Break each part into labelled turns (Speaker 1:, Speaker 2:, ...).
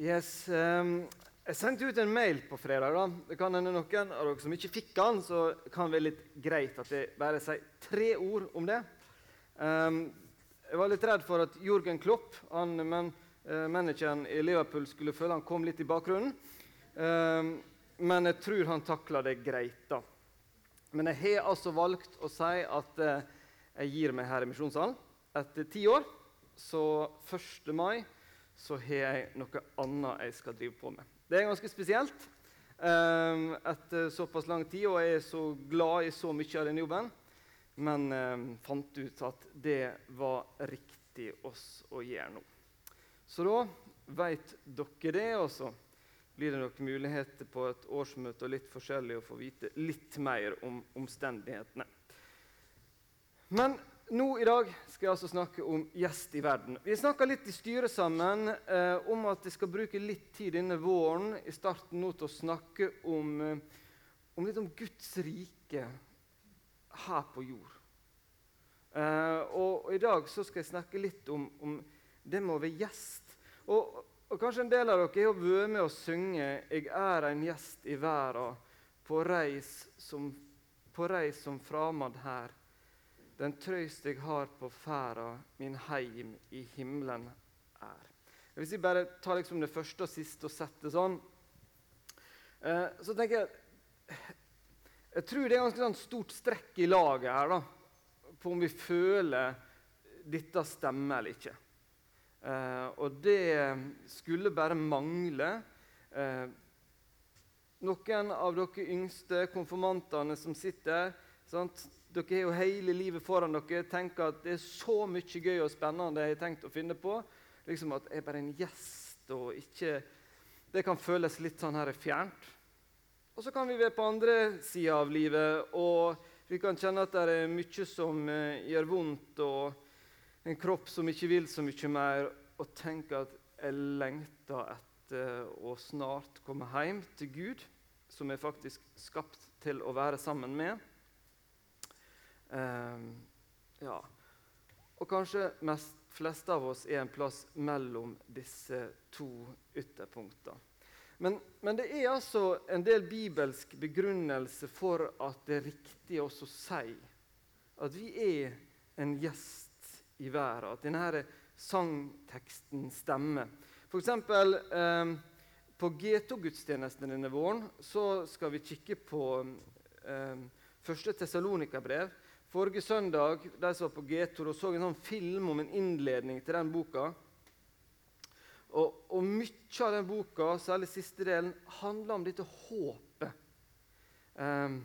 Speaker 1: Yes, um, jeg sendte ut en mail på fredag. da. Det kan hende noen av dere som ikke fikk den, så kan det være litt greit at jeg bare sier tre ord om det. Um, jeg var litt redd for at Jørgen Klopp, han, men, uh, manageren i Liverpool, skulle føle han kom litt i bakgrunnen. Um, men jeg tror han takla det greit. da. Men jeg har altså valgt å si at uh, jeg gir meg her i Misjonssalen etter ti år. Så 1. mai så har jeg noe annet jeg skal drive på med. Det er ganske spesielt um, etter såpass lang tid, og jeg er så glad i så mye av den jobben. Men um, fant ut at det var riktig oss å gjøre nå. Så da vet dere det, og så blir det nok muligheter på et årsmøte og litt forskjellig å få vite litt mer om omstendighetene. Men nå i dag skal jeg altså snakke om gjest i verden. Vi snakka litt i styret sammen eh, om at jeg skal bruke litt tid denne våren i starten nå til å snakke om, eh, om litt om Guds rike her på jord. Eh, og, og, I dag så skal jeg snakke litt om, om det med å være gjest. Og, og, Kanskje en del av dere har vært med å synge 'Jeg er en gjest i verden, på reis som, på som framand her'. Den trøyst jeg har på ferda, min heim i himmelen er. Hvis jeg bare tar liksom det første og siste og setter sånn, eh, så tenker jeg Jeg tror det er ganske sånn stort strekk i laget her da, på om vi føler dette stemmer eller ikke. Eh, og det skulle bare mangle. Eh, noen av dere yngste konfirmantene som sitter sant? Dere har jo hele livet foran dere. tenker at det er så mye gøy og spennende jeg har tenkt å finne på. Liksom At jeg er bare en gjest og ikke Det kan føles litt sånn her fjernt. Og så kan vi være på andre sida av livet, og vi kan kjenne at det er mye som eh, gjør vondt, og en kropp som ikke vil så mye mer, og tenke at jeg lengter etter å snart komme hjem til Gud, som jeg faktisk skapt til å være sammen med. Um, ja. Og kanskje mest, fleste av oss er en plass mellom disse to ytterpunktene. Men, men, det er altså en del bibelsk begrunnelse for at det er riktig også å si at vi er en gjest i verden. At denne sangteksten stemmer. For eksempel, eh, på G2-gudstjenesten denne våren så skal vi kikke på eh, første Tessalonika-brev. Forrige søndag de som var på Getor og så en sånn film om en innledning til den boka. Og, og mye av den boka, særlig siste delen, handler om dette håpet. Um,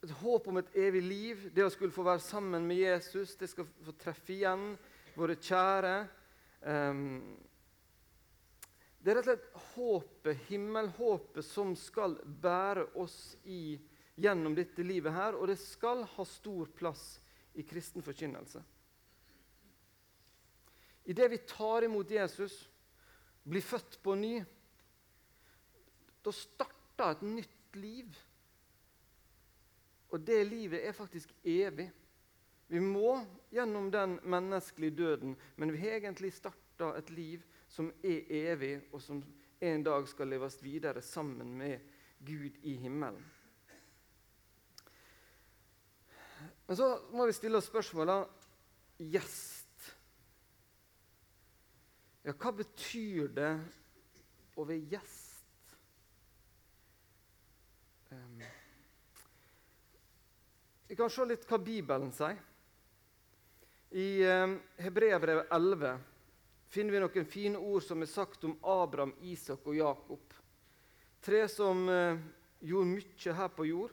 Speaker 1: et håp om et evig liv, det å skulle få være sammen med Jesus, det skal få treffe igjen våre kjære. Um, det er rett og slett håpet, himmelhåpet som skal bære oss i livet gjennom dette livet her, og det skal ha stor plass i kristen forkynnelse. Idet vi tar imot Jesus, blir født på ny, da starter et nytt liv. Og det livet er faktisk evig. Vi må gjennom den menneskelige døden, men vi har egentlig starta et liv som er evig, og som en dag skal leves videre sammen med Gud i himmelen. Men så må vi stille oss spørsmålet gjest. Ja, hva betyr det å være gjest? Um, vi kan se litt hva Bibelen sier. I um, Hebreabrevet 11 finner vi noen fine ord som er sagt om Abraham, Isak og Jakob. Tre som uh, gjorde mye her på jord.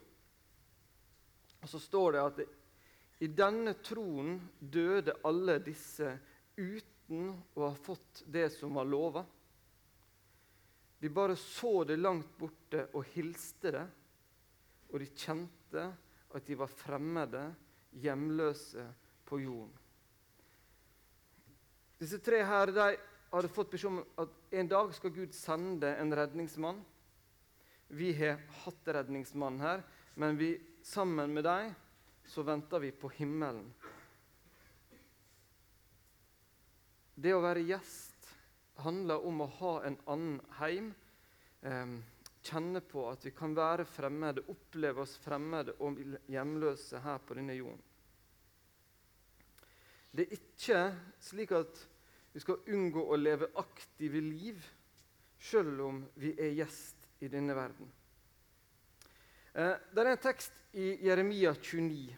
Speaker 1: Og så står det at i denne troen døde alle disse uten å ha fått det som var lova. De bare så det langt borte og hilste det, og de kjente at de var fremmede, hjemløse på jorden. Disse tre her de hadde fått beskjed om at en dag skal Gud sende en redningsmann. Vi har hatt redningsmann her, men vi, sammen med dem så venter vi på himmelen. Det å være gjest handler om å ha en annen heim. Eh, kjenne på at vi kan være fremmede, oppleve oss fremmede og hjemløse her på denne jorden. Det er ikke slik at vi skal unngå å leve aktive liv selv om vi er gjest i denne verden. Eh, det er en tekst i Jeremia 29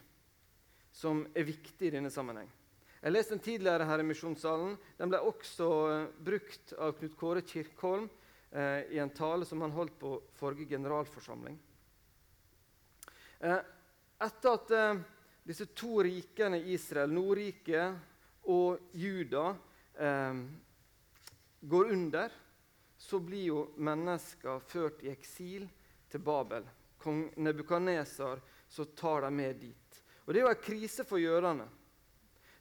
Speaker 1: som er viktig i denne sammenheng. Jeg leste den tidligere her i Misjonssalen. Den ble også eh, brukt av Knut Kåre Kirkholm eh, i en tale som han holdt på forrige generalforsamling. Eh, etter at eh, disse to rikene i Israel, Nordriket og Juda, eh, går under, så blir jo mennesker ført i eksil til Babel. Kong Nebukadnesar så tar de med dit. Og Det jo en krise for jødene.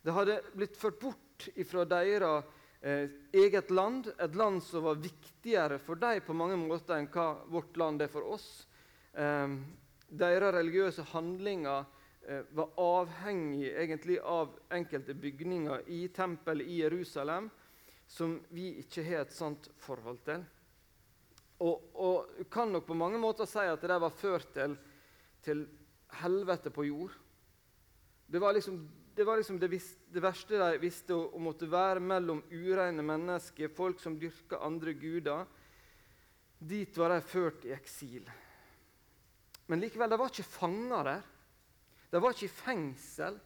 Speaker 1: Det hadde blitt ført bort fra deres eh, eget land, et land som var viktigere for dem på mange måter enn hva vårt land er for oss. Eh, deres religiøse handlinger eh, var avhengig egentlig av enkelte bygninger i tempelet i Jerusalem som vi ikke har et sant forhold til. Og, og kan nok på mange måter si at det var ført til, til helvete på jord. Det var liksom det, var liksom det, vis, det verste de visste, å, å, måtte være mellom ureine mennesker, folk som dyrka andre guder. Dit var de ført i eksil. Men likevel, de var ikke fanger der. De var ikke i fengsel.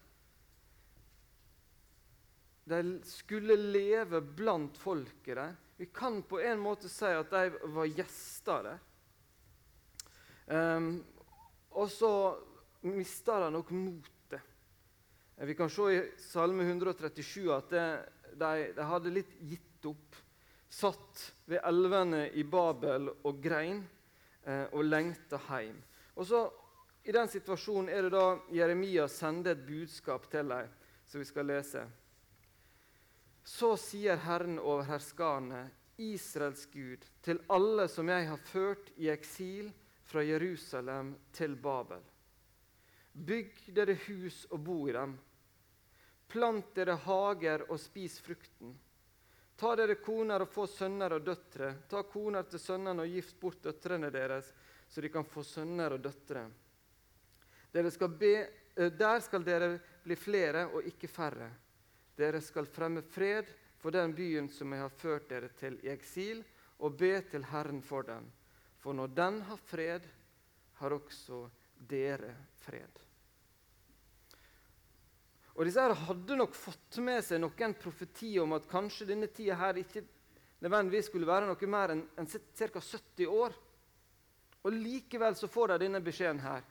Speaker 1: De skulle leve blant folket der. Vi kan på en måte si at de var gjester der. Um, og så mista de nok motet. Vi kan se i Salme 137 at de, de, de hadde litt gitt opp. Satt ved elvene i Babel og grein eh, og lengta hjem. Og så I den situasjonen er det da Jeremia sender et budskap til dem, som vi skal lese. Så sier Herren over herskarene, Israels Gud, til alle som jeg har ført i eksil fra Jerusalem til Babel. Bygg dere hus og bo i dem. Plant dere hager og spis frukten. Ta dere koner og få sønner og døtre. Ta koner til sønnene og gift bort døtrene deres, så de kan få sønner og døtre. Skal be, eh, der skal dere bli flere og ikke færre. Dere skal fremme fred for den byen som jeg har ført dere til i eksil, og be til Herren for den. For når den har fred, har også dere fred. Og disse her hadde nok fått med seg noen profeti om at kanskje denne tida her ikke nødvendigvis skulle være noe mer enn en ca. 70 år. Og Likevel så får de denne beskjeden her.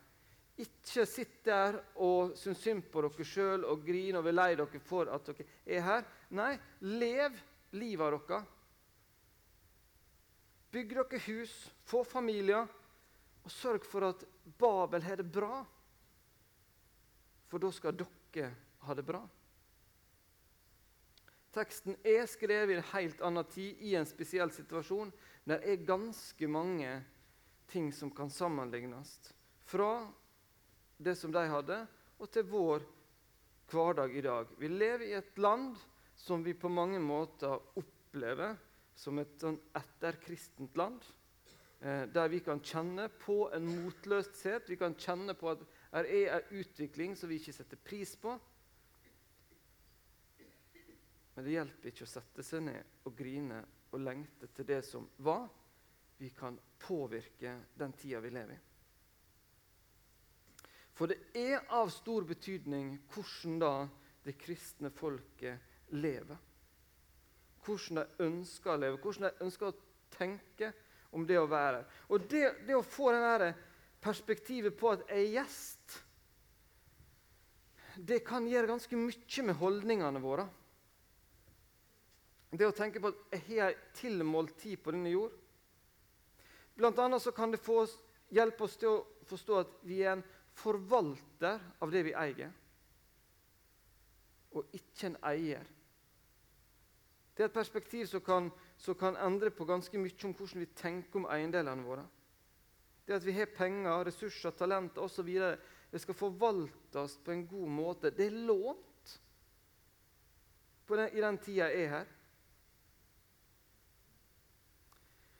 Speaker 1: Ikke sitt der og syns synd på dere sjøl og grin og vil lei dere for at dere er her. Nei, lev livet deres. Bygg dere hus, få familier, og sørg for at Babel har det bra. For da skal dere ha det bra. Teksten er skrevet i en helt annen tid, i en spesiell situasjon. Men det er ganske mange ting som kan sammenlignes. Fra det som de hadde, og til vår hverdag i dag. Vi lever i et land som vi på mange måter opplever som et sånn etterkristent land. Eh, der vi kan kjenne på en motløshet, vi kan kjenne på at det er en utvikling som vi ikke setter pris på. Men det hjelper ikke å sette seg ned og grine og lengte til det som var. Vi kan påvirke den tida vi lever i. For det er av stor betydning hvordan da det kristne folket lever. Hvordan de ønsker å leve, hvordan de ønsker å tenke om det å være. Og det, det å få det perspektivet på at jeg er gjest, det kan gjøre ganske mye med holdningene våre. Det å tenke på at jeg har tilmålt tid på denne jord. Blant annet så kan det få hjelpe oss til å forstå at vi er en forvalter av det vi eier, og ikke en eier. Det er et perspektiv som kan, som kan endre på ganske mye om hvordan vi tenker om eiendelene våre. Det at vi har penger, ressurser, talenter osv. Det skal forvaltes på en god måte. Det er lånt den, i den tida jeg er her.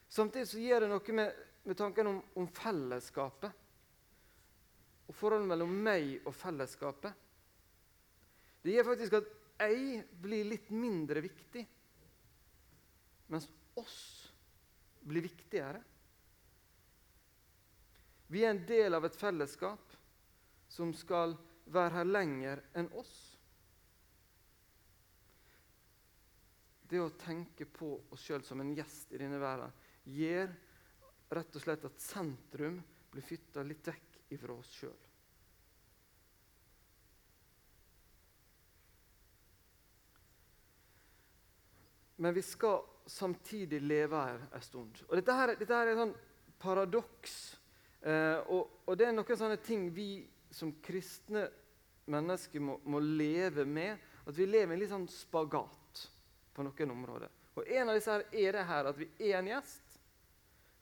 Speaker 1: Samtidig så gjør det noe med, med tanken om, om fellesskapet. Forholdet mellom meg og fellesskapet. Det gjør faktisk at jeg blir litt mindre viktig, mens oss blir viktigere. Vi er en del av et fellesskap som skal være her lenger enn oss. Det å tenke på oss sjøl som en gjest i denne verden gjør rett og slett at sentrum blir flytta litt vekk ifra oss sjøl. Men vi skal samtidig leve her en stund. Og Dette, her, dette her er et sånn paradoks. Eh, og, og, det er noen sånne ting vi som kristne mennesker må, må, leve med. At vi lever i en litt sånn spagat på noen områder. Og En av disse her er det her at vi er en gjest,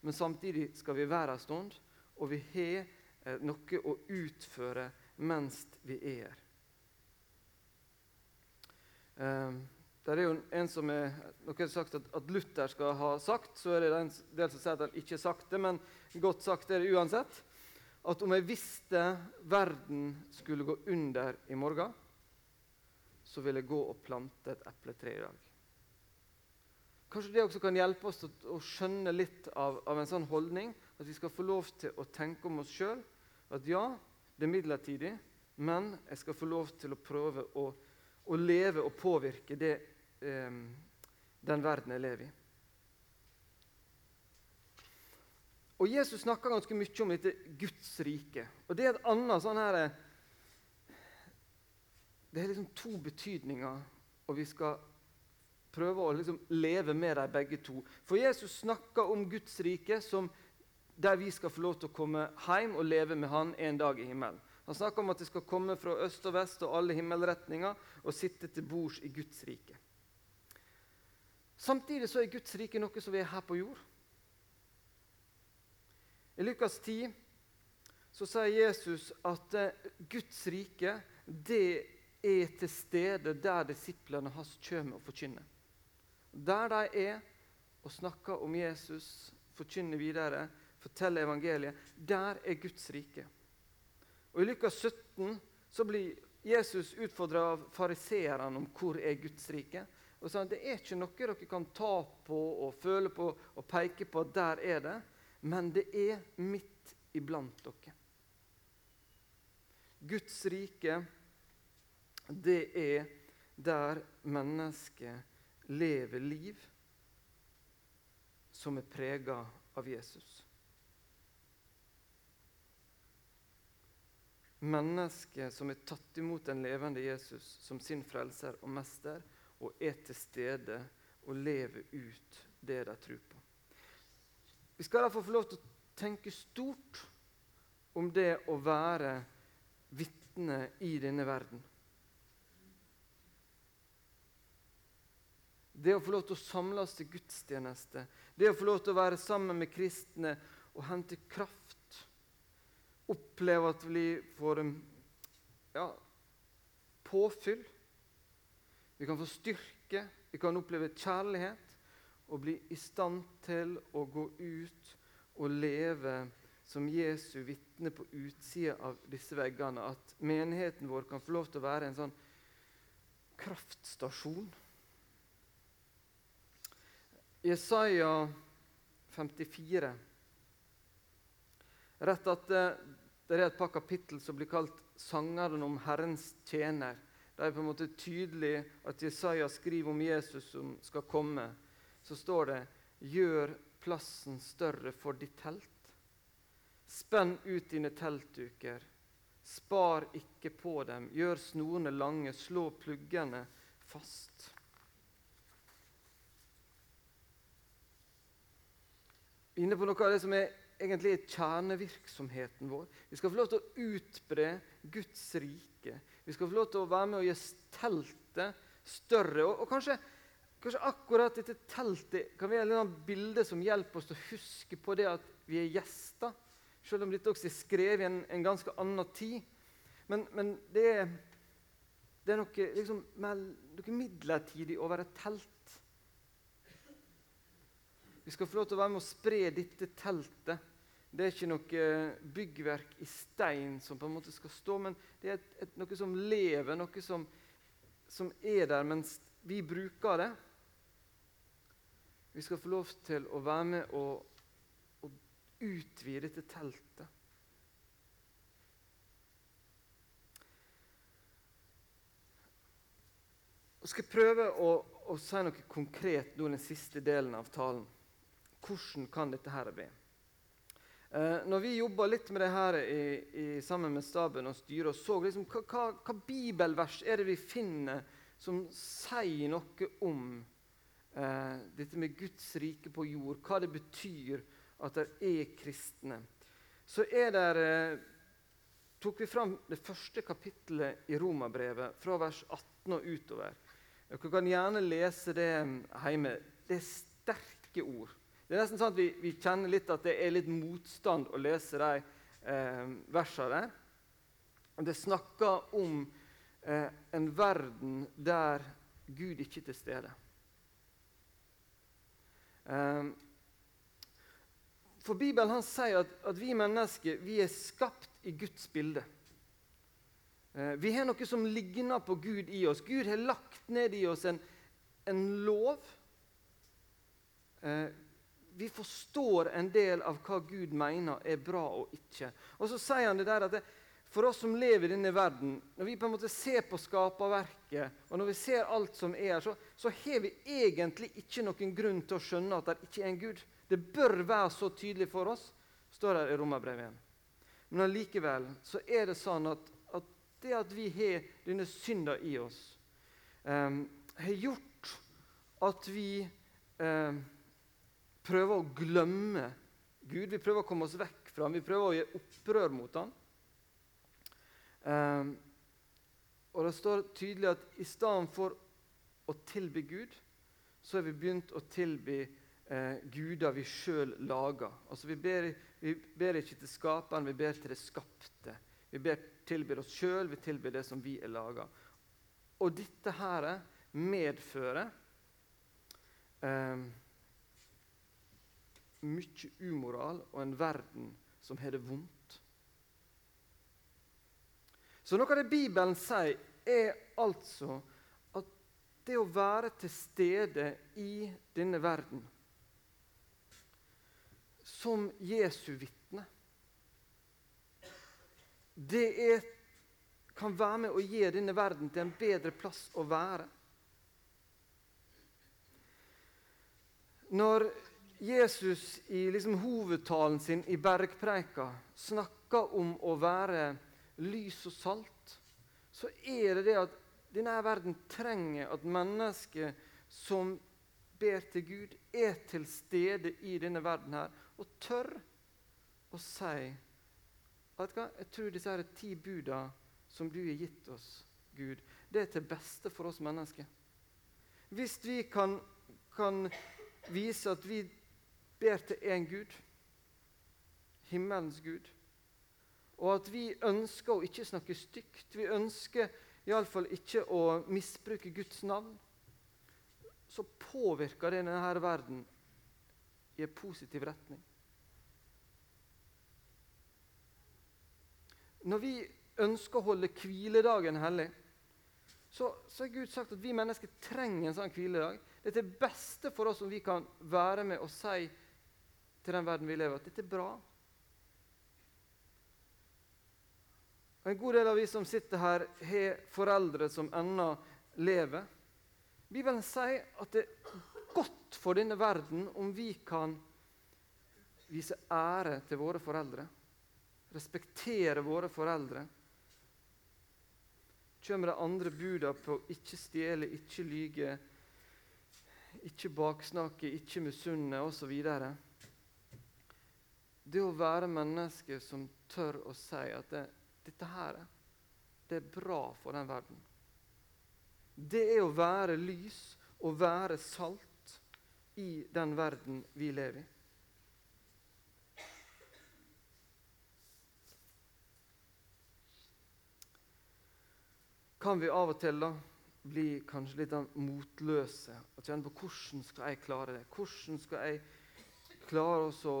Speaker 1: men samtidig skal vi være her en stund. Og vi har eh, noe å utføre mens vi er her. Um, det er jo en som er, Noen har sagt at, at, Luther skal ha sagt, så er det en del som sier at han ikke har sagt det, men godt sagt er det uansett. At om jeg visste verden skulle gå under i morgen, så vil jeg gå og plante et epletre i dag. Kanskje det også kan hjelpe oss til å skjønne litt av, av, en sånn holdning. At vi skal få lov til å tenke om oss sjøl at ja, det er midlertidig, men jeg skal få lov til å prøve å, å leve og påvirke det eh, den verden jeg lever i. Og Jesus snakker ganske mye om dette Guds rike. Og Det er et annet sånn her Det er liksom to betydninger, og vi skal prøve å liksom leve med dem begge to. For Jesus snakker om Guds rike som der vi skal få lov til å komme hjem og leve med Han en dag i himmelen. Han snakker om at det skal komme fra øst og vest og alle himmelretninger og sitte til bords i Guds rike. Samtidig så er Guds rike noe som er her på jord. I Lukas 10 så sier Jesus at eh, Guds rike det er til stede der disiplene hans kommer og forkynner. Der de er og snakker om Jesus, forkynner videre, forteller evangeliet, der er Guds rike. Og I Lukas 17 så blir Jesus utfordra av fariseerne om hvor er Guds rike og sa det er ikke noe dere kan ta på og føle på og peke på at der er det, men det er midt iblant dere. Guds rike, det er der mennesket lever liv som er prega av Jesus. Mennesket som er tatt imot den levende Jesus som sin frelser og mester, og er til stede og lever ut det de tror på. Vi skal derfor få lov til å tenke stort om det å være vitne i denne verden. Det å få lov til å samles til gudstjeneste, det å få lov til å være sammen med kristne og hente kraft. Oppleve at vi får ja, påfyll vi kan få styrke, vi kan oppleve kjærlighet og bli i stand til å gå ut og leve som Jesu vitne på utsida av disse veggene. At menigheten vår kan få lov til å være en sånn kraftstasjon. Jesaja 54 Rett at det, er et par kapittel som blir kalt 'Sangeren om Herrens tjener'. Det er på en måte tydelig at Jesaja skriver om Jesus som skal komme. Så står det 'Gjør plassen større for ditt telt'. Spenn ut dine teltduker. Spar ikke på dem. Gjør snorene lange. Slå pluggene fast. Inne på noe av det som er egentlig er kjernevirksomheten vår. Vi skal få lov til å utbre Guds rike. Vi skal få lov til å være med og gjøre teltet større. Og, og kanskje, kanskje, akkurat dette teltet kan være et bilde som hjelper oss til å huske på det at vi er gjester. Selv om dette også er skrevet i en, en ganske annen tid. Men, men det, er, det, er, noe, liksom, noe midlertidig over et telt. Vi skal få lov til å være med og spre dette teltet. Det er ikke noe byggverk i stein som på en måte skal stå, men det er et, et, noe som lever, noe som, som er der mens vi bruker det. Vi skal få lov til å være med og, og utvide dette teltet. Jeg skal prøve å, å si noe konkret nå den siste delen av talen. Hvordan kan dette her bli? Eh, når vi jobba litt med det her i, i, sammen med staben og styret, og så liksom, hva, hva, hva, bibelvers er det vi finner som sier noe om eh, dette med Guds rike på jord, hva det betyr at det er kristne, så er det eh, tok vi fram det første kapittelet i Romabrevet, fra vers 18 og utover. Dere kan gjerne lese det hjemme. Det er sterke ord. Det er nesten sånn at vi, vi kjenner litt at det er litt motstand å lese de eh, versene der. Det snakker om eh, en verden der Gud ikke er til stede. Eh, for Bibelen han sier at, at vi mennesker vi er skapt i Guds bilde. Eh, vi har noe som ligner på Gud i oss. Gud har lagt ned i oss en, en lov. Eh, vi forstår en del av hva Gud mener er bra og ikke. Og så sier han det der at det, for oss som lever i denne verden, når vi på en måte ser på skaperverket, og når vi ser alt som er her, så, så har vi egentlig ikke noen grunn til å skjønne at det ikke er en Gud. Det bør være så tydelig for oss, står det i Romerbrevet 1. Men allikevel så er det sånn at det at vi har denne synda i oss, um, har gjort at vi um, prøver å glemme Gud. Vi prøver å komme oss vekk fra ham. Vi prøver å gjøre opprør mot ham. Um, og det står tydelig at i stedet for å tilby Gud, så har vi begynt å tilby eh, guder vi sjøl lager. Altså, vi ber, vi ber ikke til skaperen, vi ber til det skapte. Vi ber, tilbyr oss sjøl, vi tilbyr det som vi er laga. Og dette her medfører eh, mye umoral og en verden som har det vondt. Så noe av det Bibelen sier, er altså at det å være til stede i denne verden som Jesu vitne det er, kan være med å gi denne verden til en bedre plass å være. Når Jesus i liksom hovedtalen sin i bergpreika snakker om å være lys og salt, så er det det at denne verden trenger at mennesker som ber til Gud, er til stede i denne verden her, og tør å si at? Jeg tror disse her ti buda som du har gitt oss, Gud, det er til beste for oss mennesker. Hvis vi kan, kan vise at vi ber til én Gud, himmelens Gud, og at vi ønsker å ikke snakke stygt, vi ønsker iallfall ikke å misbruke Guds navn, så påvirker det denne verden i en positiv retning. Når vi ønsker å holde hviledagen hellig, så, så har Gud sagt at vi mennesker trenger en sånn hviledag. Det er til beste for oss om vi kan være med og si til den verden vi lever, i, at dette er bra. En god del av vi som sitter her, har foreldre som ennå lever. Bibelen sier at det er godt for denne verden om vi kan vise ære til våre foreldre respektere våre foreldre. Kommer det andre buda på ikke stjele, ikke lyge, ikke baksnakke, ikke misunne osv. Det å være menneske som tør å si at det, dette her det er bra for den verden. Det er å være lys og være salt i den verden vi lever i. kan vi av og til da bli kanskje litt motløse og kjenne på hvordan skal jeg klare det? Hvordan skal jeg klare oss å,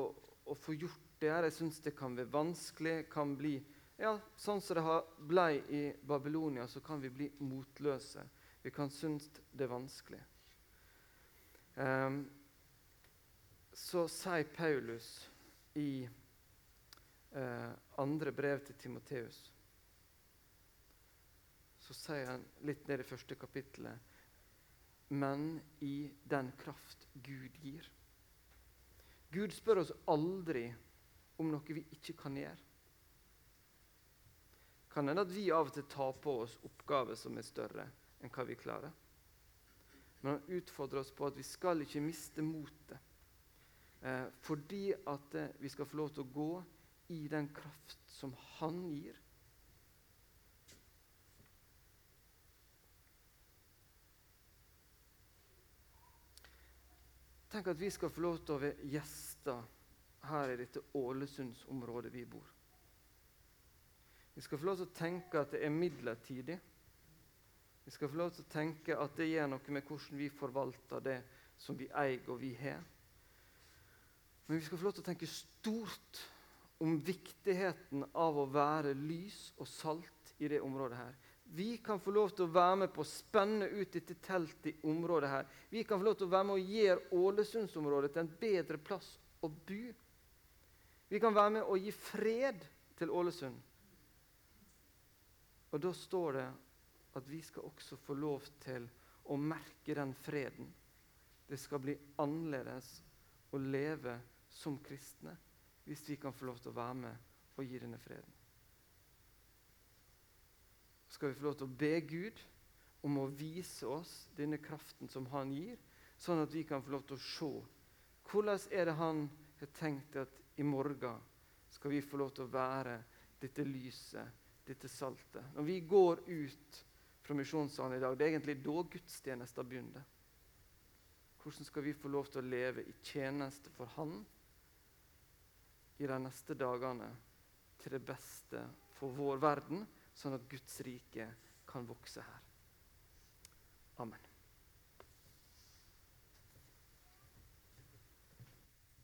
Speaker 1: å få gjort det her. Jeg syns det kan være vanskelig. kan bli ja, Sånn som det ble i Babylonia, så kan vi bli motløse. Vi kan synes det er vanskelig. Um, så sier Paulus i uh, andre brev til Timoteus Så sier han litt ned i første kapittelet Men i den kraft Gud gir. Gud spør oss aldri om noe vi ikke kan gjøre. Kan hende at vi av og til tar på oss oppgaver som er større enn hva vi klarer. Men han utfordrer oss på at vi skal ikke miste motet. Eh, fordi at eh, vi skal få lov til å gå i den kraft som han gir. Tenk at vi skal få lov til å være gjester her i dette Ålesundsområdet vi bor. Vi skal få lov til å tenke at det er midlertidig. Vi skal få lov til å tenke at det gjør noe med hvordan vi forvalter det som vi eier og vi har. Men vi skal få lov til å tenke stort om viktigheten av å være lys og salt i det området her. Vi kan få lov til å være med på å spenne ut dette teltet i området her. Vi kan få lov til å være med å gjøre Ålesundsområdet til en bedre plass å bo. Vi kan være med å gi fred til Ålesund. Og da står det at vi skal også få lov til å merke den freden. Det skal bli annerledes å leve som kristne hvis vi kan få lov til å være med og gi denne freden. Skal vi få lov til å be Gud om å vise oss denne kraften som Han gir, sånn at vi kan få lov til å se hvordan er det Han har tenkt at i morgen skal vi få lov til å være dette lyset, dette saltet. Når vi går ut fra misjonssalen i dag. Det er egentlig da gudstjenesten begynner. Hvordan skal vi få lov til å leve i tjeneste for Han i de neste dagene til det beste for vår verden, sånn at Guds rike kan vokse her? Amen.